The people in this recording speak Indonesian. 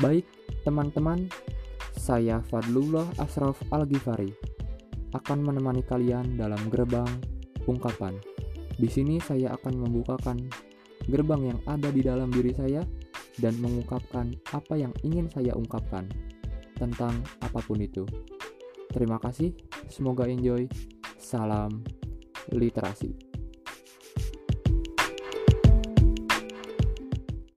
Baik, teman-teman, saya Fadlullah Asraf Al-Ghifari akan menemani kalian dalam gerbang ungkapan. Di sini saya akan membukakan gerbang yang ada di dalam diri saya dan mengungkapkan apa yang ingin saya ungkapkan tentang apa pun itu. Terima kasih, semoga enjoy. Salam literasi.